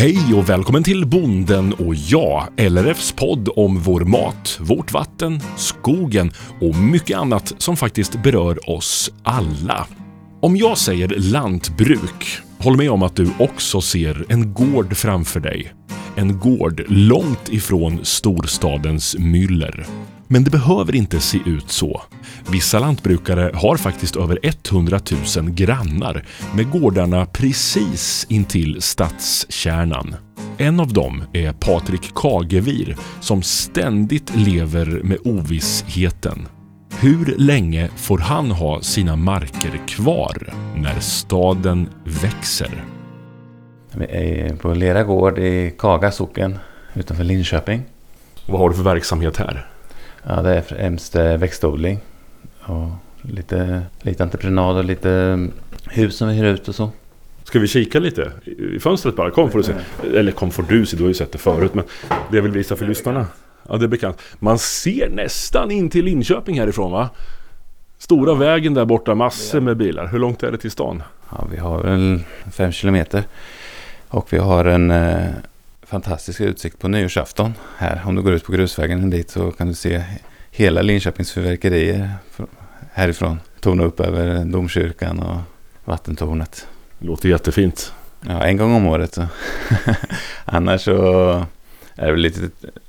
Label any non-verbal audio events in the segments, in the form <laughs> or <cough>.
Hej och välkommen till Bonden och jag, LRFs podd om vår mat, vårt vatten, skogen och mycket annat som faktiskt berör oss alla. Om jag säger lantbruk, håll med om att du också ser en gård framför dig. En gård långt ifrån storstadens myller. Men det behöver inte se ut så. Vissa lantbrukare har faktiskt över 100 000 grannar med gårdarna precis intill stadskärnan. En av dem är Patrik Kagevir som ständigt lever med ovissheten. Hur länge får han ha sina marker kvar när staden växer? Vi är på Lera gård i Kaga socken utanför Linköping. Vad har du för verksamhet här? Ja, det är främst eh, växtodling och lite, lite entreprenad och lite hus som vi hyr ut och så. Ska vi kika lite i fönstret bara? Kom får du se. Eller kom får du se, du har ju sett det förut. Men det jag vill visa för lyssnarna. Ja, det är bekant. Man ser nästan in till Linköping härifrån va? Stora vägen där borta, massor med bilar. Hur långt är det till stan? Ja, vi har en fem kilometer. Och vi har en eh, fantastisk utsikt på nyårsafton här. Om du går ut på grusvägen dit så kan du se hela Linköpings fyrverkerier härifrån. Torna upp över domkyrkan och vattentornet. Låter jättefint. Ja, en gång om året. Så. <laughs> Annars så är det väl lite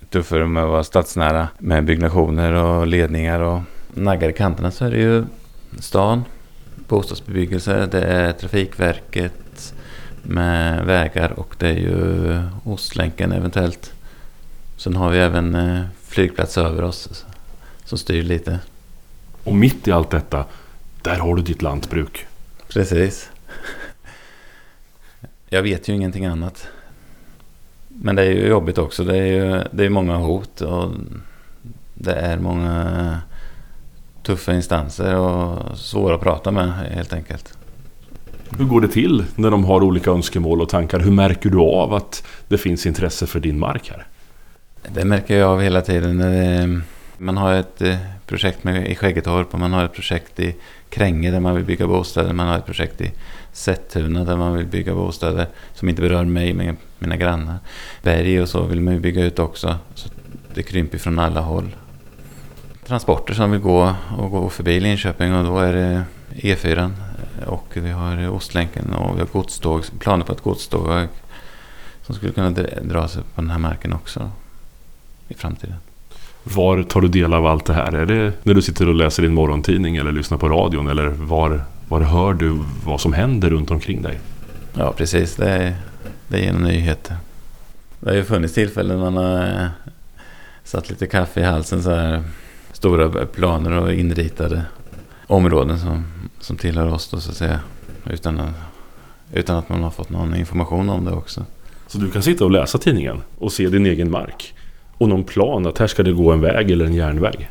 tuffare med att vara stadsnära med byggnationer och ledningar och naggar i kanterna så är det ju stan, bostadsbebyggelse, det är Trafikverket med vägar och det är ju Ostlänken eventuellt. Sen har vi även eh, flygplats över oss som styr lite. Och mitt i allt detta, där har du ditt lantbruk. Precis. Jag vet ju ingenting annat. Men det är ju jobbigt också. Det är ju det är många hot och det är många tuffa instanser och svåra att prata med helt enkelt. Hur går det till när de har olika önskemål och tankar? Hur märker du av att det finns intresse för din mark här? Det märker jag av hela tiden. Man har ett eh, projekt med, i Skäggetorp och man har ett projekt i Kränge där man vill bygga bostäder. Man har ett projekt i Sättuna där man vill bygga bostäder som inte berör mig men mina grannar. Berg och så vill man ju bygga ut också. Så det krymper från alla håll. Transporter som vill gå och gå förbi Linköping och då är det E4 och vi har Ostlänken och vi har godståg, planer på ett godståg som skulle kunna dra sig på den här marken också i framtiden. Var tar du del av allt det här? Är det när du sitter och läser din morgontidning eller lyssnar på radion? Eller var, var hör du vad som händer runt omkring dig? Ja, precis. Det är, det är genom nyheter. Det har ju funnits tillfällen man har eh, satt lite kaffe i halsen så här. Stora planer och inritade områden som, som tillhör oss då så att säga. Utan, att, utan att man har fått någon information om det också. Så du kan sitta och läsa tidningen och se din egen mark? Och någon plan att här ska det gå en väg eller en järnväg?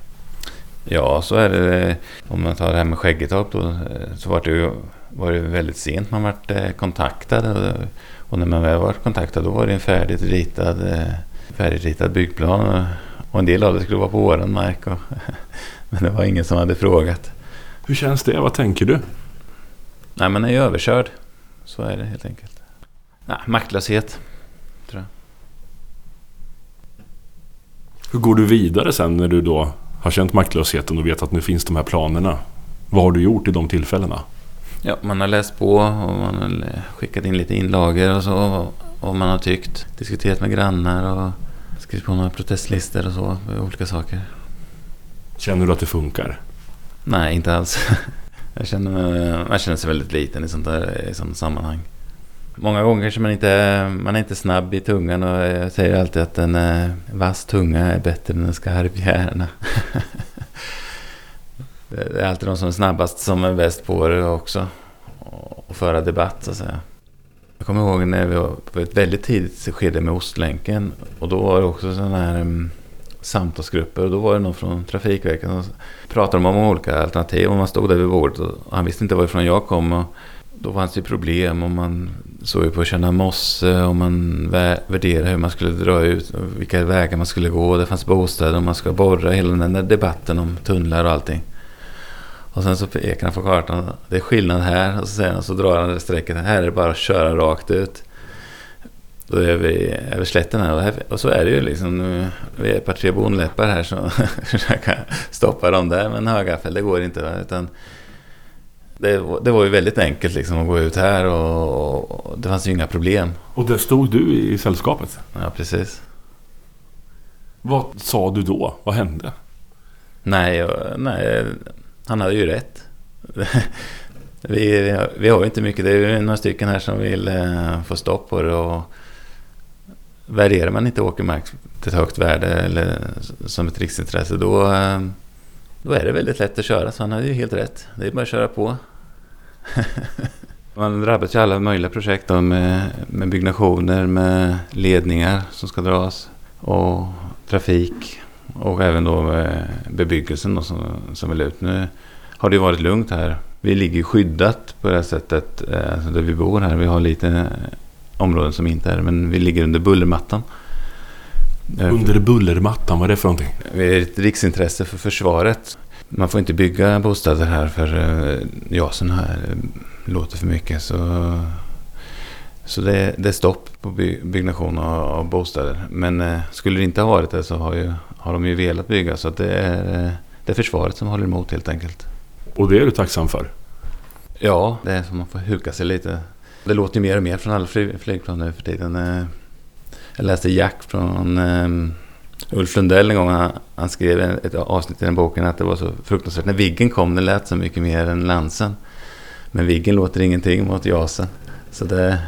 Ja, så är det. Om man tar det här med Skäggetorp då, så var det ju var det väldigt sent man vart eh, kontaktad. Och när man väl var kontaktad då var det en färdigt ritad, eh, färdigritad byggplan. Och en del av det skulle vara på våran mark. Och <laughs> men det var ingen som hade frågat. Hur känns det? Vad tänker du? Nej, man är ju överkörd. Så är det helt enkelt. Nej, maktlöshet, tror jag. Hur går du vidare sen när du då har känt maktlösheten och vet att nu finns de här planerna? Vad har du gjort i de tillfällena? Ja, man har läst på och man har skickat in lite inlagor och så. Och man har tyckt, diskuterat med grannar och skrivit på några protestlistor och så. Olika saker. Känner du att det funkar? Nej, inte alls. <laughs> Jag känner, jag känner sig väldigt liten i sånt där i sånt sammanhang. Många gånger kanske man inte man är inte snabb i tungan och jag säger alltid att en eh, vass tunga är bättre än en skarp hjärna. <laughs> det är alltid de som är snabbast som är bäst på det också. Och föra debatt så att säga. Jag kommer ihåg när vi var på ett väldigt tidigt skede med Ostlänken. Och då var det också sådana här mm, samtalsgrupper. Och då var det någon från Trafikverket som pratade om olika alternativ. Och man stod där vid bordet och han visste inte varifrån jag kom. Och då fanns det problem och man såg ju på att känna mosse och man värderade hur man skulle dra ut och vilka vägar man skulle gå. Det fanns bostäder och man skulle borra. Hela den där debatten om tunnlar och allting. Och sen så pekar han på kartan. Det är skillnad här. Och så säger han så drar han det strecket. Här är det bara att köra rakt ut. Då är vi över slätten här och, här, och så är det ju liksom. Nu, vi är ett par tre bonläppar här så <laughs> försöka stoppa dem där med en högaffel. Det går inte. Utan det, det var ju väldigt enkelt liksom att gå ut här och, och det fanns ju inga problem. Och där stod du i sällskapet? Ja, precis. Vad sa du då? Vad hände? Nej, jag- nej han hade ju rätt. <laughs> vi, vi har ju inte mycket. Det är ju några stycken här som vill eh, få stopp på det. Och värderar man inte åkermark till ett högt värde eller som ett riksintresse då, då är det väldigt lätt att köra. Så han hade ju helt rätt. Det är bara att köra på. <laughs> Man drabbas ju av alla möjliga projekt då med, med byggnationer, med ledningar som ska dras och trafik och även då eh, bebyggelsen då som, som vill ut. Nu har det ju varit lugnt här. Vi ligger skyddat på det här sättet eh, alltså där vi bor här. Vi har lite områden som inte är men vi ligger under bullermattan. Eh, Under bullermattan, vad är det för någonting? Vi är ett riksintresse för försvaret. Man får inte bygga bostäder här för eh, jasen här eh, låter för mycket. Så, så det, det är stopp på by, byggnation av, av bostäder. Men eh, skulle det inte ha varit det så har, ju, har de ju velat bygga. Så det, är, det är försvaret som håller emot helt enkelt. Och det är du tacksam för? Ja, det är som man får huka sig lite. Det låter ju mer och mer från alla fly, flygplan nu för tiden. Eh, Jag läste Jack från um, Ulf Lundell en gång. Han, han skrev ett avsnitt i den boken att det var så fruktansvärt. När Viggen kom, det lät så mycket mer än Lansen. Men Viggen låter ingenting mot Jasen. Så det,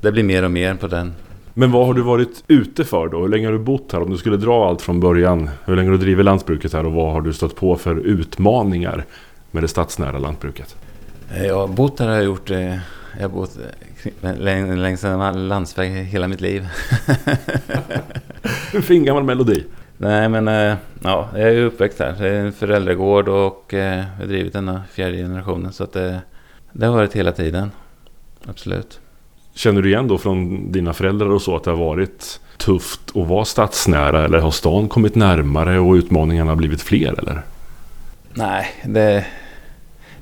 det blir mer och mer på den. Men vad har du varit ute för då? Hur länge har du bott här? Om du skulle dra allt från början. Hur länge har du drivit lantbruket här och vad har du stött på för utmaningar med det stadsnära lantbruket? Eh, Jag har bott här har jag gjort. eh, Jag har bott eh, längs en landsväg hela mitt liv. En <laughs> fin gammal melodi. Nej men eh, ja, jag är uppväxt här. Det är en föräldragård och eh, jag har drivit denna fjärde generationen. Så att det, det har varit hela tiden. Absolut. Känner du igen då från dina föräldrar och så att det har varit tufft att vara stadsnära? Eller har stan kommit närmare och utmaningarna blivit fler eller? Nej, det,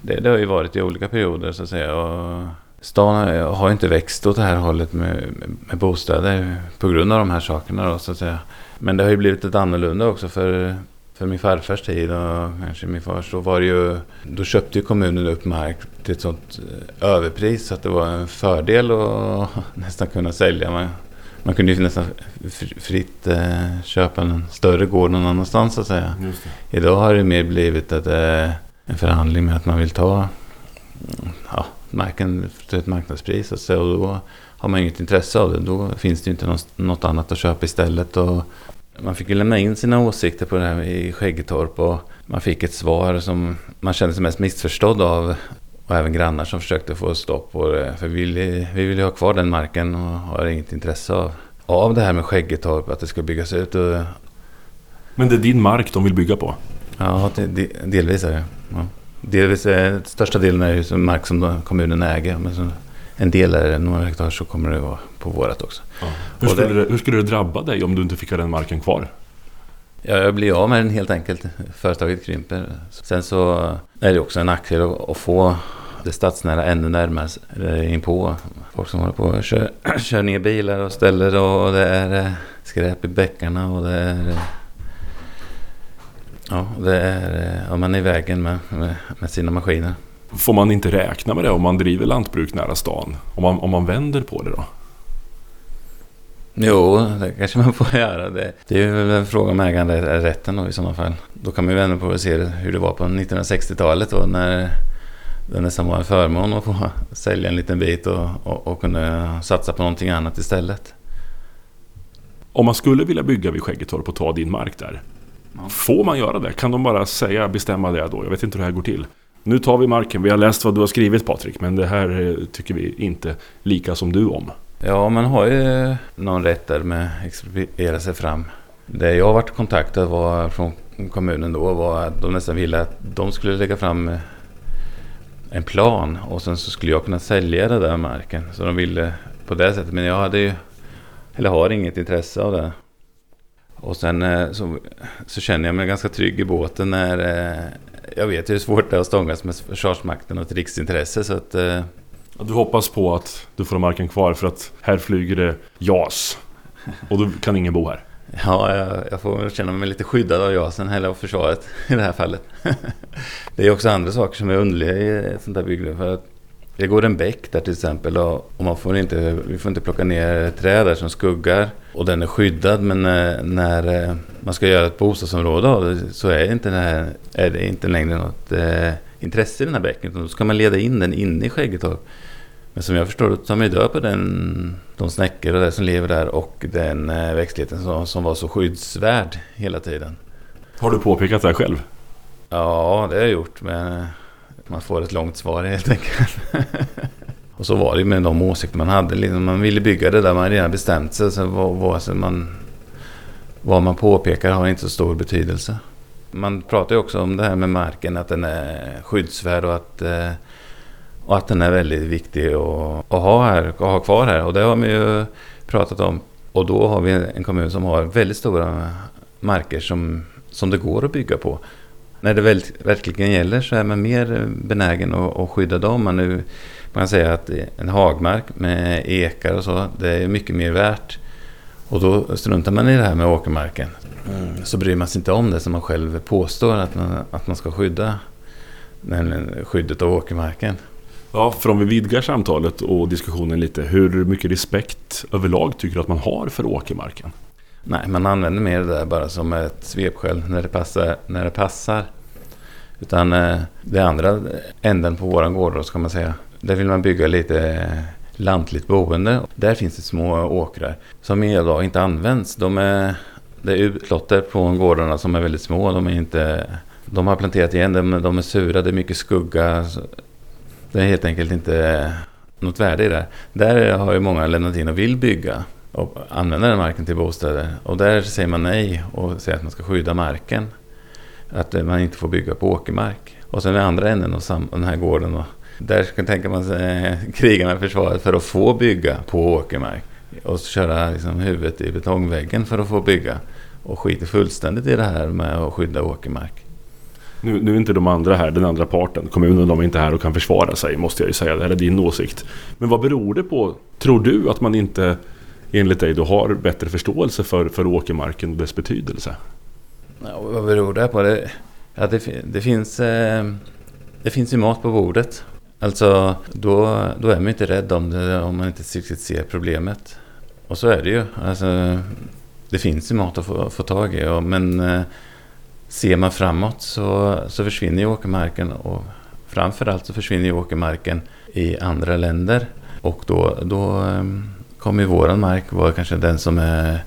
det, det har ju varit i olika perioder så att säga. Och stan har- inte växt åt det här hållet med, med bostäder på grund av de här sakerna då, så att säga. Men det har ju blivit ett annorlunda också för, för min farfars tid och kanske min fars. Då var det ju, då köpte ju kommunen upp mark till ett sånt eh, överpris så att det var en fördel att <laughs> nästan kunna sälja. Man, man kunde ju nästan fr- fritt eh, köpa en större gård någon annanstans så att säga. Idag har det mer blivit att, eh, en förhandling med att man vill ta ja, marken till ett marknadspris. Och, så, och då har man inget intresse av det. Då finns det ju inte något, annat att köpa istället. Och man fick ju lämna in sina åsikter på det här i Skäggetorp. Och man fick ett svar som man kände sig mest missförstådd av. Och även grannar som försökte få stopp på det. För vi vill, vi vill ju ha kvar den marken och har inget intresse av, av det här med Skäggetorp. Att det ska byggas ut. Och, Men det är din mark de vill bygga på? Ja, delvis är det. Ja. Delvis är största delen är mark som kommunen äger. Men så en del är det, några hektar så kommer det vara på vårat också. Hur Och det- skulle, det, hur skulle det drabba dig om du inte fick ha den marken kvar? Ja, jag blir av med den helt enkelt. Företaget krymper. Sen så är det också en nackdel att, att få det stadsnära ännu närmare eller inpå. Folk som håller på och kör, kör ner bilar och ställer och det är eh, skräp i bäckarna och det är... eh, Ja, det är... eh, Ja, man är i vägen med, med, med sina maskiner. Får man inte räkna med det om man driver lantbruk nära stan? Om man, om man vänder på det då? Jo, det kanske man får <laughs> göra. Det, det är väl en fråga om äganderätten då i sådana fall. Då kan man ju vända på och se hur det var på 1960-talet då när det nästan var en förmån att få <laughs> sälja en liten bit och, och, och kunna satsa på någonting annat istället. Om man skulle vilja bygga vid Skäggetorp och ta din mark där. Får man göra det? Kan de bara säga, bestämma det då? Jag vet inte hur det här går till. Nu tar vi marken. Vi har läst vad du har skrivit Patrik, men det här eh, tycker vi inte lika som du om. Ja, man har ju någon rätt där med att expropriera sig fram. Det jag har varit kontaktad var från kommunen då var att de nästan ville att de skulle lägga fram eh, en plan och sen så skulle jag kunna sälja den där marken. Så de ville på det sättet. Men jag hade ju, eller har inget intresse av det. Och sen eh, så, så känner jag mig ganska trygg i båten när eh, jag vet hur svårt det är att stångas med Försvarsmakten och ett riksintresse. Så att, eh, Du hoppas på att du får marken kvar för att här flyger det JAS. Och då kan ingen bo här. Ja, jag, jag får känna mig lite skyddad av JASen eller av försvaret <laughs> i det här fallet. <laughs> det är också andra saker som är underliga i ett sånt här bygge. För att det går en bäck där till exempel och, man får inte, vi får inte plocka ner träd där som skuggar. Och den är skyddad men när, när eh, man ska göra ett bostadsområde så är, inte det, här, är det inte längre något eh, intresse i den här bäcken. Då ska man leda in den inne i Skäggetorp. Men som jag förstår det tar man ju död på den, de snäckor och det som lever där och den eh, växtligheten som, som var så skyddsvärd hela tiden. Har du påpekat det här själv? Ja, det har jag gjort. Men man får ett långt svar helt enkelt. och så var det med de åsikter man hade. Liksom, man ville bygga det där man redan bestämt sig. Så vad, vad, så man, vad man påpekar har inte så stor betydelse. Man pratar ju också om det här med marken, att den är skyddsvärd och att, eh, och att den är väldigt viktig att, att ha, här, att ha kvar här. Och det har man ju pratat om. Och då har vi en kommun som har väldigt stora marker som, som det går att bygga på när det väl, verkligen gäller så är man mer benägen att, att skydda dem. Man, nu, man kan säga att en hagmark med ekar och så, det är mycket mer värt. Och då struntar man i det här med åkermarken. Mm. Så bryr man sig inte om det som man själv påstår att man, att man ska skydda. Nämligen skyddet av åkermarken. Ja, för om vi vidgar samtalet och diskussionen lite. Hur mycket respekt överlag tycker du att man har för åkermarken? Nej, man använder mer det där bara som ett svepskäl när det passar. När det passar. Utan eh, det andra änden på våran gård då, ska man säga. Där vill man bygga lite lantligt boende. Där finns det små åkrar som idag inte används. De är, det är utlotter på gårdarna som är väldigt små. De, är inte, de har planterat igen, de, de är sura, det är mycket skugga. Det är helt enkelt inte något värde i det. Där har ju många lämnat in och vill bygga och använda den marken till bostäder. Och där säger man nej och säger att man ska skydda marken. Att eh, man inte får bygga på åkermark. Och sen i andra änden av den här gården. då, där kan tänka man sig eh, kriga med försvaret för att få bygga på åkermark. Och köra liksom huvudet i betongväggen för att få bygga. Och skiter fullständigt i det här med att skydda åkermark. Nu, nu är inte de andra här, den andra parten, kommunen, de är inte här och kan försvara sig måste jag ju säga. Det här är din åsikt. Men vad beror det på, tror du, att man inte enligt dig då har bättre förståelse för, för åkermarken och dess betydelse? Ja, vad beror det på? Det, ja, det, det, finns, eh, det finns ju mat på bordet. Alltså, då, då är man inte rädd om det om man inte riktigt ser problemet. Och så är det ju. Alltså, det finns ju mat att få, få tag i. Och, men eh, ser man framåt så, så försvinner ju åkermarken. Och framförallt så försvinner ju åkermarken i andra länder. Och då, då eh, kommer våran mark vara kanske den som, är,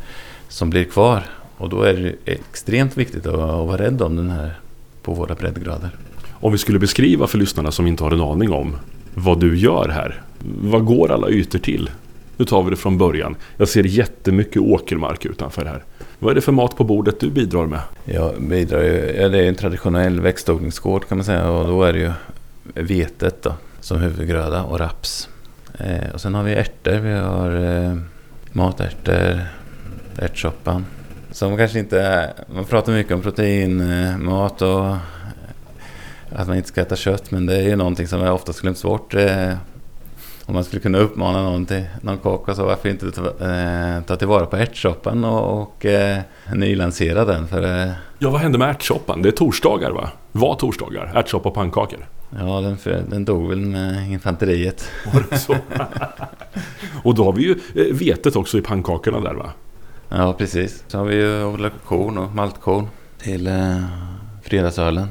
som blir kvar. Och då är det extremt viktigt att, att vara rädd om den här på våra breddgrader. Om vi skulle beskriva för lyssnarna som inte har en aning om vad du gör här. Vad går alla ytor till? Nu tar vi det från början. Jag ser jättemycket åkermark utanför här. Vad är det för mat på bordet du bidrar med? Jag bidrar ju, ja, det är en traditionell växtodlingsgård kan man säga och då är det ju vetet då, som huvudgröda och raps. Eh, och sen har vi ärtor, vi har eh, matärtor, ärtsoppan. Som kanske inte är, man pratar mycket om proteinmat eh, och eh, att man inte ska äta kött men det är ju någonting som oftast glöms bort. Eh, om man skulle kunna uppmana någon till någon kock och så varför inte ta, eh, ta tillvara på ärtsoppan och, och eh, nylansera den. För, eh, ja, vad hände med ärtsoppan? Det är torsdagar va? Var torsdagar? Ärtsoppa och pannkakor? Ja, den, den dog väl med infanteriet. <laughs> och då har vi ju eh, vetet också i pannkakorna där va? Ja, precis. Så har vi ju odlat korn och maltkorn till eh, fredagsölen.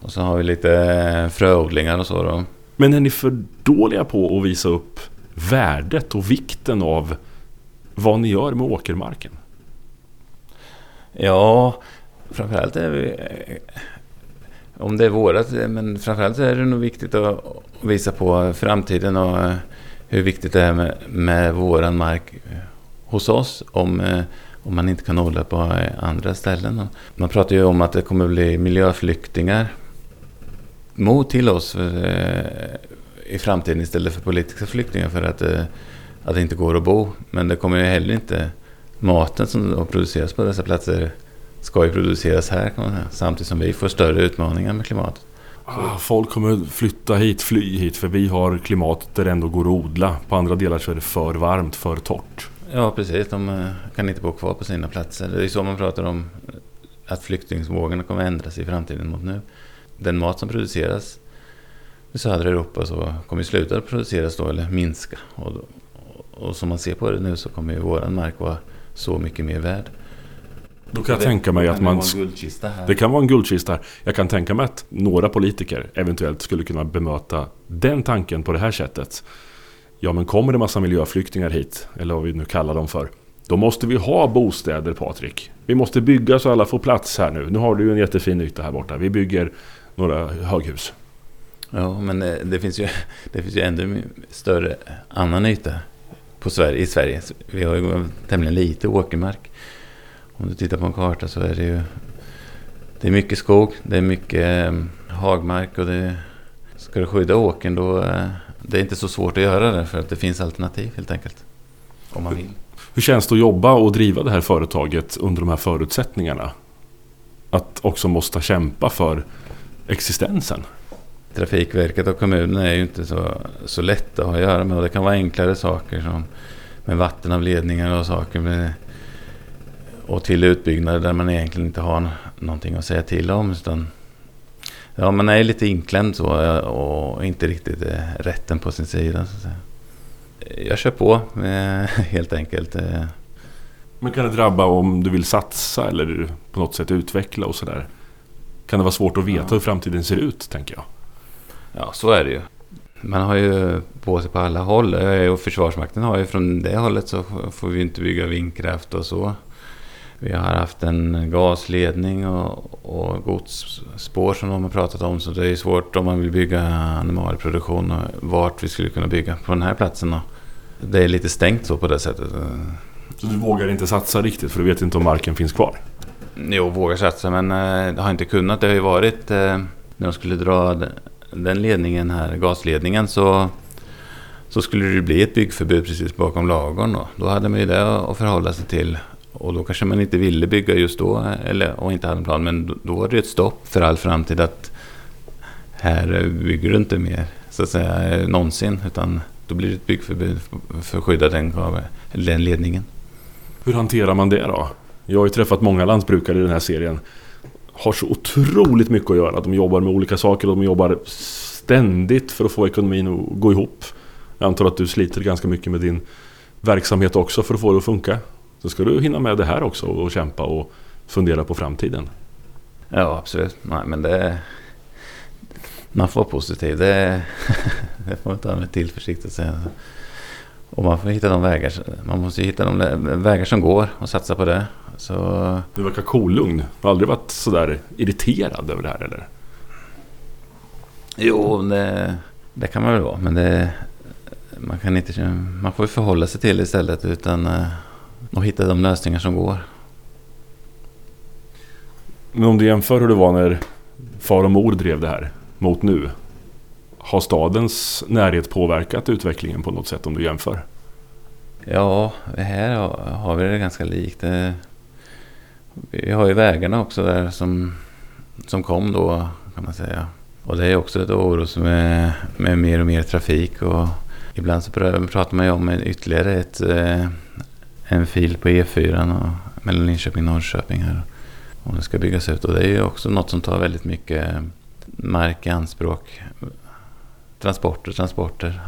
Och så har vi lite eh, fröodlingar och så då. Men är ni för dåliga på att visa upp värdet och vikten av vad ni gör med åkermarken? Ja, framförallt är vi om det är vårat. Men framförallt är det nog viktigt att visa på framtiden och eh, hur viktigt det är med, med våran mark eh, hos oss. Om, eh, om man inte kan odla på andra ställen. Man pratar ju om att det kommer bli miljöflyktingar mot till oss i framtiden istället för politiska flyktingar för att, att det inte går att bo. Men det kommer ju heller inte maten som produceras på dessa platser ska ju produceras här kan man säga, samtidigt som vi får större utmaningar med klimatet. Ah, folk kommer flytta hit, fly hit för vi har klimatet där det ändå går att odla. På andra delar så är det för varmt, för torrt. Ja, precis. De eh, kan inte bo kvar på sina platser. Det är så man pratar om att flyktingvågorna kommer ändras i framtiden mot nu. Den mat som produceras i södra Europa så kommer sluta produceras då eller minska. Och, och som man ser på det nu så kommer ju våran mark vara så mycket mer värd. Då kan jag det, tänka mig att man... Det kan vara en guldkista här. Jag kan tänka mig att några politiker eventuellt skulle kunna bemöta den tanken på det här sättet. Ja men kommer det massa miljöflyktingar hit, eller vad vi nu kallar dem för. Då måste vi ha bostäder Patrik. Vi måste bygga så alla får plats här nu. Nu har du en jättefin yta här borta. Vi bygger några höghus. Ja, men eh, det finns ju, <laughs> det finns ju ännu större annan yta på Sverige, i Sverige. Vi har ju tämligen lite åkermark. Om du tittar på en karta så är det ju det är mycket skog, det är mycket eh, hagmark och det, ska du skydda åkern då eh, det är inte så svårt att göra det för att det finns alternativ helt enkelt. Om man vill. Hur känns det att jobba och driva det här företaget under de här förutsättningarna? Att också måste kämpa för existensen. Trafikverket och kommunen är ju inte så, så lätta att ha att göra med. Och det kan vara enklare saker som med vattenavledningar och saker. Med, och till utbyggnader där man egentligen inte har någonting att säga till om. Utan, ja, man är lite inklämd så och inte riktigt eh, rätten på sin sida. Så. Jag kör på <laughs> helt enkelt. Eh. Men kan det drabba om du vill satsa eller på något sätt utveckla och sådär? Kan det vara svårt att veta ja. hur framtiden ser ut, tänker jag? Ja, så är det ju. Man har ju på sig på alla håll. Och Försvarsmakten har ju från det hållet så får vi inte bygga vindkraft och så. Vi har haft en gasledning och, och godsspår som de har pratat om. Så det är svårt om man vill bygga animalieproduktion och vart vi skulle kunna bygga på den här platsen. Det är lite stängt så på det sättet. Så du vågar inte satsa riktigt för du vet inte om marken finns kvar? Jo, vågar satsa men eh, det har inte kunnat. Det har ju varit eh, när de skulle dra den ledningen här, gasledningen, så, så skulle det bli ett byggförbud precis bakom lagorn. Då, då hade man ju det att förhålla sig till. Och då kanske man inte ville bygga just då, eller, och inte hade en plan. Men då, då var det ett stopp för all framtid att här bygger du inte mer, så att säga, någonsin. Utan då blir det ett byggförbud för att skydda den, den ledningen. Hur hanterar man det då? Jag har ju träffat många lantbrukare i den här serien har så otroligt mycket att göra. De jobbar med olika saker och de jobbar ständigt för att få ekonomin att gå ihop. Jag antar att du sliter ganska mycket med din verksamhet också för att få det att funka. Så ska du hinna med det här också och kämpa och fundera på framtiden. Ja, absolut. Nej, men det... Man får vara positiv. Det, <laughs> det får man ta med tillförsikt och säga. Och man får hitta de vägar, man måste hitta de vägar som går och satsa på det. Så... Du verkar kolugn. Du har aldrig varit sådär irriterad över det här eller? Jo, det, det kan man väl vara. Men det, man, kan inte, man får förhålla sig till det istället utan eh, hitta de lösningar som går. Men om du jämför hur det var när far och mor drev det här mot nu. Har stadens närhet påverkat utvecklingen på något sätt om du jämför? Ja, här har vi det ganska likt. Vi har ju vägarna också där som, som kom då kan man säga. Och det är också ett oro med, med mer och mer trafik. Och ibland så pratar man ju om ytterligare ett, eh, en fil på E4 och, mellan Linköping och Norrköping här. Och det ska byggas ut och det är ju också något som tar väldigt mycket mark i anspråk. Transporter, transporter.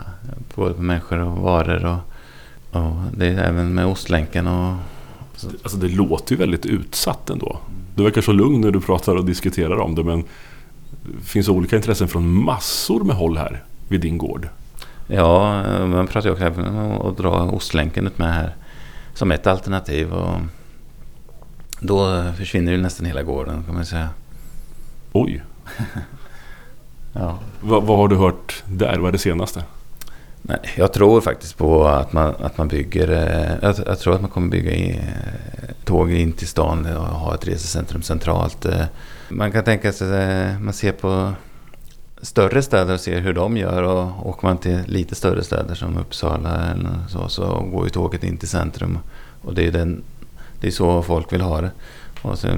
Både på människor och varor. Och, och det är även med Ostlänken och Alltså det låter ju väldigt utsatt ändå. Du verkar så lugn när du pratar och diskuterar om det men det finns olika intressen från massor med håll här vid din gård. Ja, man pratar ju också om att dra Ostlänken ut med här som ett alternativ. Och då försvinner ju nästan hela gården kan man säga. Oj! <laughs> ja. vad har du hört där? Vad är det senaste? Nej, jag tror faktiskt på att man, att man bygger... Eh, jag, jag tror att man kommer bygga i, eh, tåg in till stan och ha ett resecentrum centralt. Eh. Man kan tänka sig, man ser på större städer och ser hur de gör. Och åker man till lite större städer som Uppsala eller så, så går ju tåget in till centrum. Och det är, den, det är så folk vill ha det. Och så,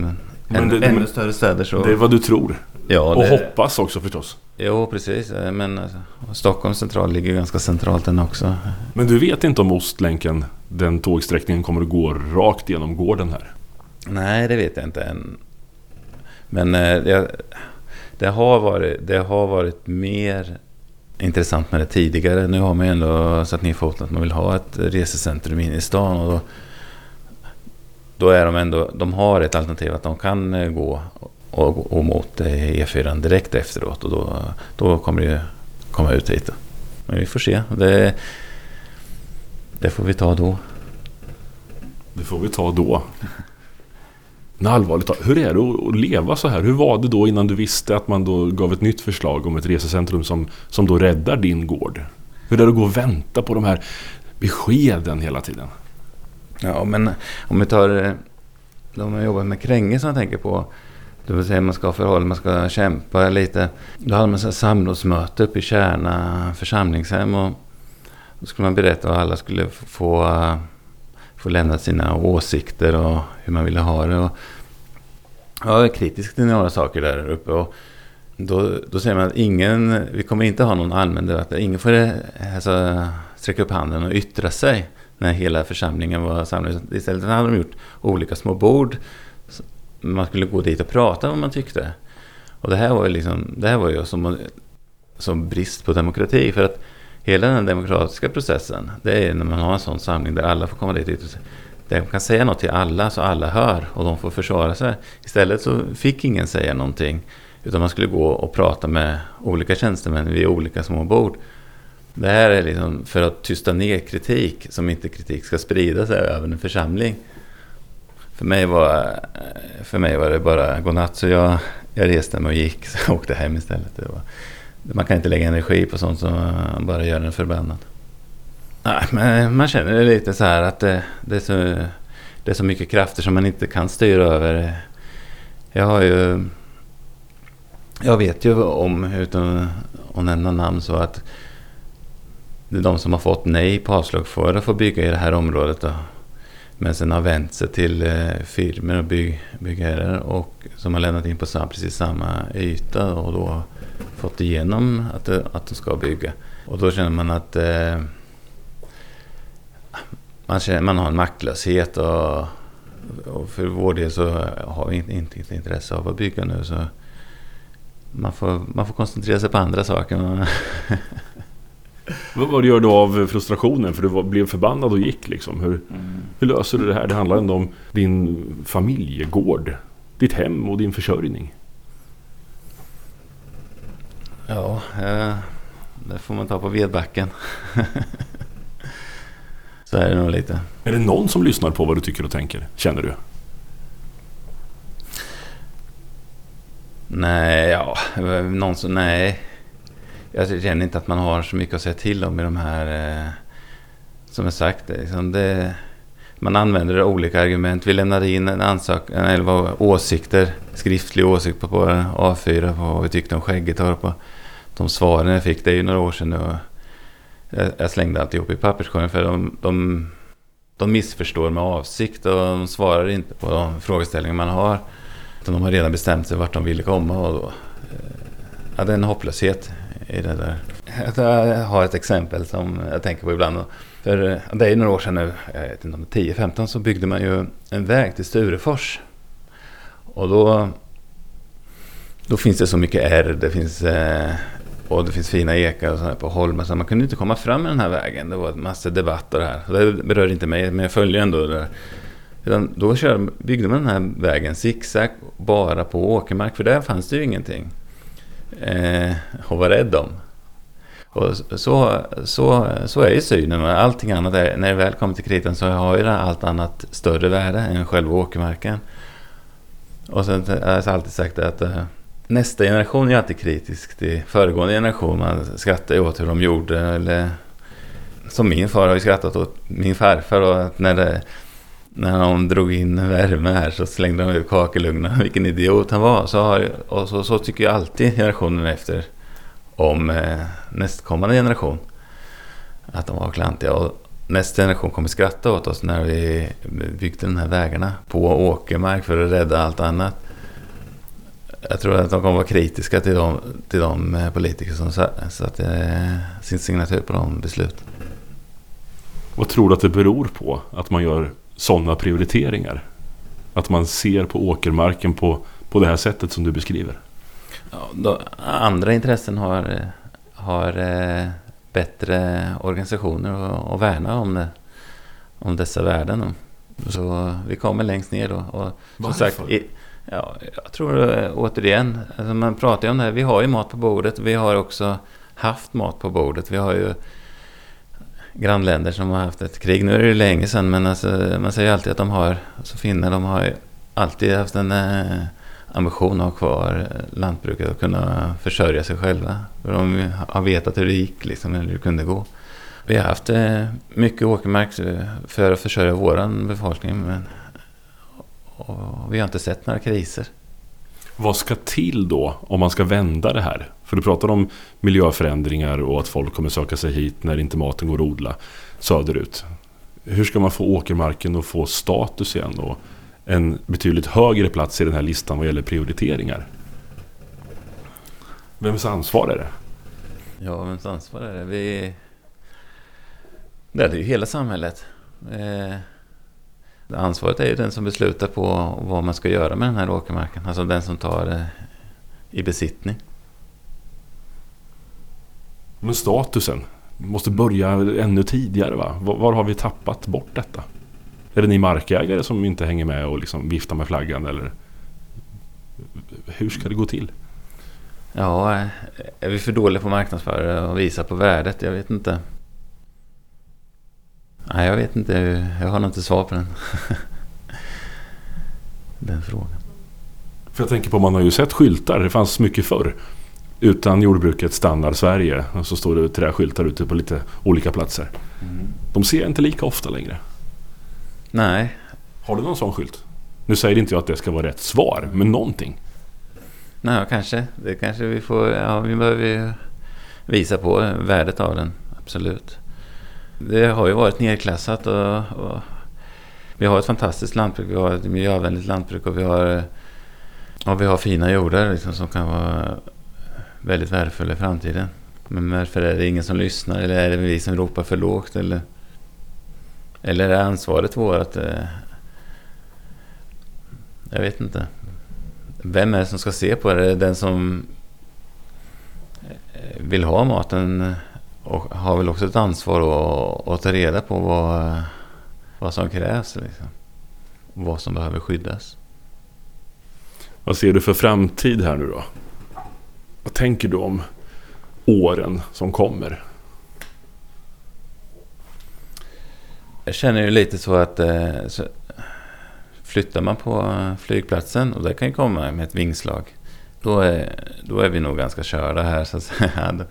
men det, ännu större städer så... Det är vad du tror. Ja, Och det, hoppas också förstås. Jo, precis. Men alltså, Stockholms central ligger ganska centralt den också. Men du vet inte om Ostlänken, den tågsträckningen, kommer att gå rakt genom gården här? Nej, det vet jag inte än. Men eh, det, har varit, det har varit mer intressant med det tidigare. Nu har man ju ändå satt ner foten att man vill ha ett resecentrum inne i stan. Och då, då är de ändå, de har ett alternativ att de kan eh, gå och, och mot eh, e E4 direkt efteråt. Och då, då kommer det ju komma ut hit. Då. Men vi får se. Det, det får vi ta då. Det får vi ta då. Men allvarligt hur är det att leva så här? Hur var det då innan du visste att man då gav ett nytt förslag om ett resecentrum som, som då räddar din gård? Hur är det att gå och vänta på de här beskeden hela tiden? Ja, men om vi tar eh, de jag jobbar med Kränge som jag tänker på. Det vill säga man ska förhålla, man ska kämpa lite. Då hade man så samrådsmöte uppe i Kärna församlingshem. Och då skulle man berätta vad alla skulle få, eh, få lämna sina åsikter och hur man ville ha det. Och jag var kritisk till några saker där uppe. Och då, då säger man att ingen, vi kommer inte ha någon allmän debatt. Ingen får alltså, sträcka upp handen och yttra sig när hela församlingen var samlad. Istället hade de gjort olika små bord. Man skulle gå dit och prata vad man tyckte. Och det här var ju, liksom, det här var ju som, som brist på demokrati. För att hela den demokratiska processen, det är när man har en sån samling där alla får komma dit. Där man kan säga något till alla så alla hör och de får försvara sig. Istället så fick ingen säga någonting. Utan man skulle gå och prata med olika tjänstemän vid olika små bord. Det här är liksom för att tysta ner kritik, som inte kritik ska sprida sig över en församling. För mig var, för mig var det bara godnatt, så jag, jag reste mig och gick, <laughs> så jag åkte hem istället. Det var, man kan inte lägga energi på sånt som eh, bara gör en förbannad. Nej, men eh, man känner det lite så här att det, det, är så, det är så mycket krafter som man inte kan styra över. Jag har ju... Jag vet ju om, utan att nämna namn, så att det är de som har fått nej på avslag för att få bygga i det här området. Då. Men sen har vänt sig till eh, firmor och bygg, byggherrar och som har lämnat in på samma, precis samma yta och då fått igenom att, eh, att de ska bygga. Och då känner man att eh, man, känner, man har en maktlöshet och, och för vår del så har vi inte, inte, inte intresse av att bygga nu. Så man får, man får koncentrera sig på andra saker. Vad, gör du av frustrationen? För du blev förbannad och gick liksom. Hur, mm. hur löser du det här? Det handlar ändå om din familjegård. Ditt hem och din försörjning. Ja, eh, det får man ta på vedbacken. <laughs> Så är det nog lite. Är det någon som lyssnar på vad du tycker och tänker? Känner du? Nej, ja, någon som, nej jag känner inte att man har så mycket att säga till om i de här... Eh, som jag sagt, liksom det, man använder olika argument. Vi lämnade in en ansökan, eller vad, åsikter, skriftlig åsikt på, på A4 på vad vi tyckte om Skäggetorp. De svaren jag fick, det är ju några år sedan nu. Jag, jag slängde alltihop i papperskorgen för de, de, de missförstår med avsikt och de svarar inte på de frågeställningar man har. De har redan bestämt sig vart de vill komma och då, eh, ja, det är en hopplöshet i det där. Jag har ett exempel som jag tänker på ibland. För det är några år sedan nu, jag vet inte om det är 10-15, så byggde man ju en väg till Sturefors. Och då, då finns det så mycket ärr, det finns, eh, och det finns fina ekar och sådär på Holmen. Så man kunde inte komma fram med den här vägen. Det var en massa debatt och det här. Det berör inte mig, men jag följer ändå det där. Då byggde man den här vägen zigzag bara på åkermark, för där fanns det ju ingenting eh, och vara rädd om. Och så, så, så är ju synen. Allting annat är, när det väl kommer till kritan så har ju det allt annat större värde än själva åkermarken. Och sen har jag alltid sagt att eh, nästa generation är alltid kritisk till föregående generation. Man skrattar ju åt hur de gjorde. Eller, som min far har ju skrattat åt min farfar. Och när, det, när de drog in värme här så slängde de ut kakelugnen. <laughs> Vilken idiot han var. Så, har, och så, så tycker jag alltid generationen efter om eh, nästkommande generation. Att de var klantiga. Och nästa generation kommer skratta åt oss när vi byggde de här vägarna på åkermark för att rädda allt annat. jag tror att de kommer vara kritiska till de, till de eh, politiker som satte eh, sin signatur på de besluten. Vad tror du att det beror på att man gör sådana prioriteringar? Att man ser på åkermarken på, på det här sättet som du beskriver? Ja, då, andra intressen har, har eh, bättre organisationer att värna om, det, om dessa värden. Så vi kommer längst ner då. Och, som sagt, i, ja, jag tror eh, återigen, alltså man pratar ju om det här. Vi har ju mat på bordet. Vi har också haft mat på bordet. Vi har ju grannländer som har haft ett krig. Nu är det ju länge sedan men alltså, man säger alltid att de har, alltså finnar, de har alltid haft en eh, ambition att ha kvar eh, lantbruket och kunna försörja sig själva. För de har vetat hur det gick, liksom, eller hur det kunde gå. Vi har haft eh, mycket åkermark för att försörja vår befolkning men och vi har inte sett några kriser. Vad ska till då om man ska vända det här? För du pratar om miljöförändringar och att folk kommer söka sig hit när inte maten går att odla söderut. Hur ska man få åkermarken att få status igen och en betydligt högre plats i den här listan vad gäller prioriteringar? Vems ansvar är det? Ja, vems ansvar är det? Vi... Det är ju hela samhället. Eh, Eh, ansvaret är ju den som beslutar på vad man ska göra med den här åkermarken. Alltså den som tar det i besittning. Men statusen måste börja ännu tidigare va? Var, var, har vi tappat bort detta? Är det ni markägare som inte hänger med och liksom viftar med flaggan eller? Hur ska det gå till? Ja, är vi för dåliga på marknadsföra och visa på värdet? Jag vet inte. Nej, jag vet inte. Jag har inte svar på den. <laughs> den frågan. För jag tänker på, man har ju sett skyltar. Det fanns mycket förr. Utan jordbruket stannar Sverige. Och så står det träskyltar ute på lite olika platser. Mm. De ser jag inte lika ofta längre. Nej. Har du någon sån skylt? Nu säger inte jag att det ska vara rätt svar, men någonting. Nej, kanske. Det kanske vi får... Ja, vi behöver visa på värdet av den. Absolut. Det har ju varit nedklassat och, och vi har ett fantastiskt lantbruk. Vi har ett miljövänligt lantbruk och vi har, och vi har fina jordar liksom, som kan vara väldigt värdefulla i framtiden. Men varför är det ingen som lyssnar eller är det vi som ropar för lågt? Eller, eller är ansvaret vårt? Jag vet inte. Vem är det som ska se på det? Är det den som vill ha maten och har väl också ett ansvar att, att ta reda på vad, vad som krävs. Liksom. Vad som behöver skyddas. Vad ser du för framtid här nu då? Vad tänker du om åren som kommer? Jag känner ju lite så att eh, så flyttar man på flygplatsen och det kan ju komma med ett vingslag. Då är, då är vi nog ganska körda här så att säga.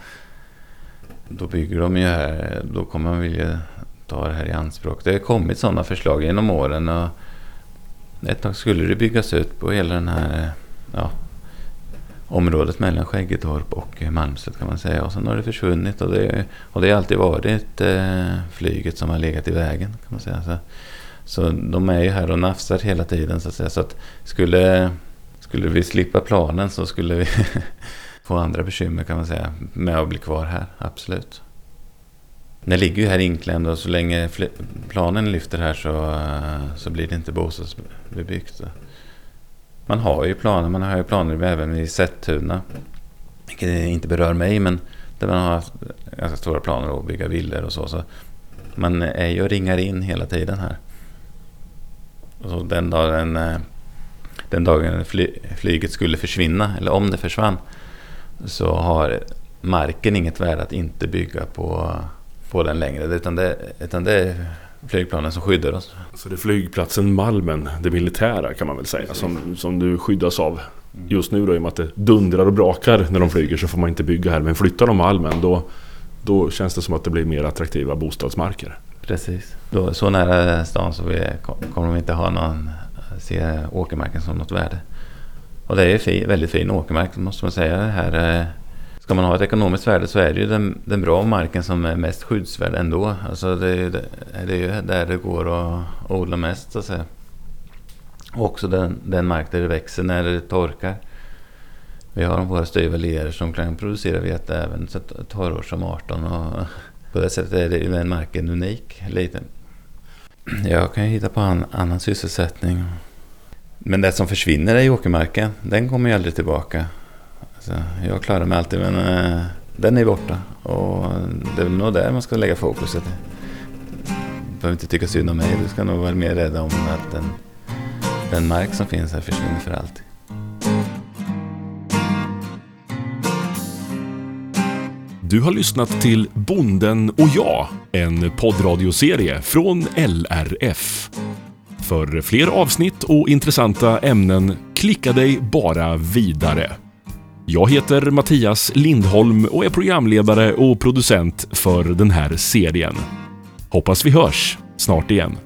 Då bygger de ju här, då kommer man vilja ta det här i anspråk. Det har kommit sådana förslag genom åren och ett tag skulle det byggas ut på hela den här ja, området mellan Skäggetorp och Malmslätt kan man säga. Och sen har det försvunnit och det, och det har alltid varit eh, flyget som har legat i vägen kan man säga. Så, så de är ju här och nafsar hela tiden så att säga. Så att skulle, skulle vi slippa planen så skulle vi <laughs> få andra bekymmer kan man säga med att bli kvar här, absolut. Det ligger ju här inklämd och så länge planen lyfter här så, eh, så blir det inte bostadsbebyggt. Man har ju planer, man har ju planer även i Sättuna. Vilket inte berör mig men där man har haft ganska stora planer att bygga villor och så. så man är ju och ringar in hela tiden här. Och så den dagen, eh, den dagen flyget skulle försvinna, eller om det försvann, så har marken inget värde att inte bygga på, på den längre. Utan det, utan det är flygplanen som skyddar oss. Så det är flygplatsen Malmen, det militära kan man väl säga, som, som du skyddas av. Just nu då i och med att det dundrar och brakar när de flyger så får man inte bygga här. Men flyttar de Malmen då, då känns det som att det blir mer attraktiva bostadsmarker. Precis. Då, så nära stan så vi, kommer de inte ha någon, se åkermarken som något värde. Och det är fi, väldigt fin åkermark måste man säga. Här, eh, ska man ha ett ekonomiskt värde så är det ju den, den bra marken som är mest skyddsvärd ändå. Alltså det, är, det är ju där det går att odla mest så att säga. Och också den, den mark där det växer när det torkar. Vi har våra stövalier som kan producera vete även torrår som 18 och på det sättet är det, den marken unik, lite. Jag kan ju hitta på en annan sysselsättning. Men det som försvinner är åkermarken. Den kommer ju aldrig tillbaka. Alltså, jag klarar mig alltid men eh, den är borta. Och det är nog där man ska lägga fokuset. Du behöver inte tycka synd om mig. Du ska nog vara mer rädd om att den, den mark som finns här försvinner för alltid. Du har lyssnat till Bonden och jag, en poddradioserie från LRF. För fler avsnitt och intressanta ämnen, klicka dig bara vidare. Jag heter Mattias Lindholm och är programledare och producent för den här serien. Hoppas vi hörs snart igen.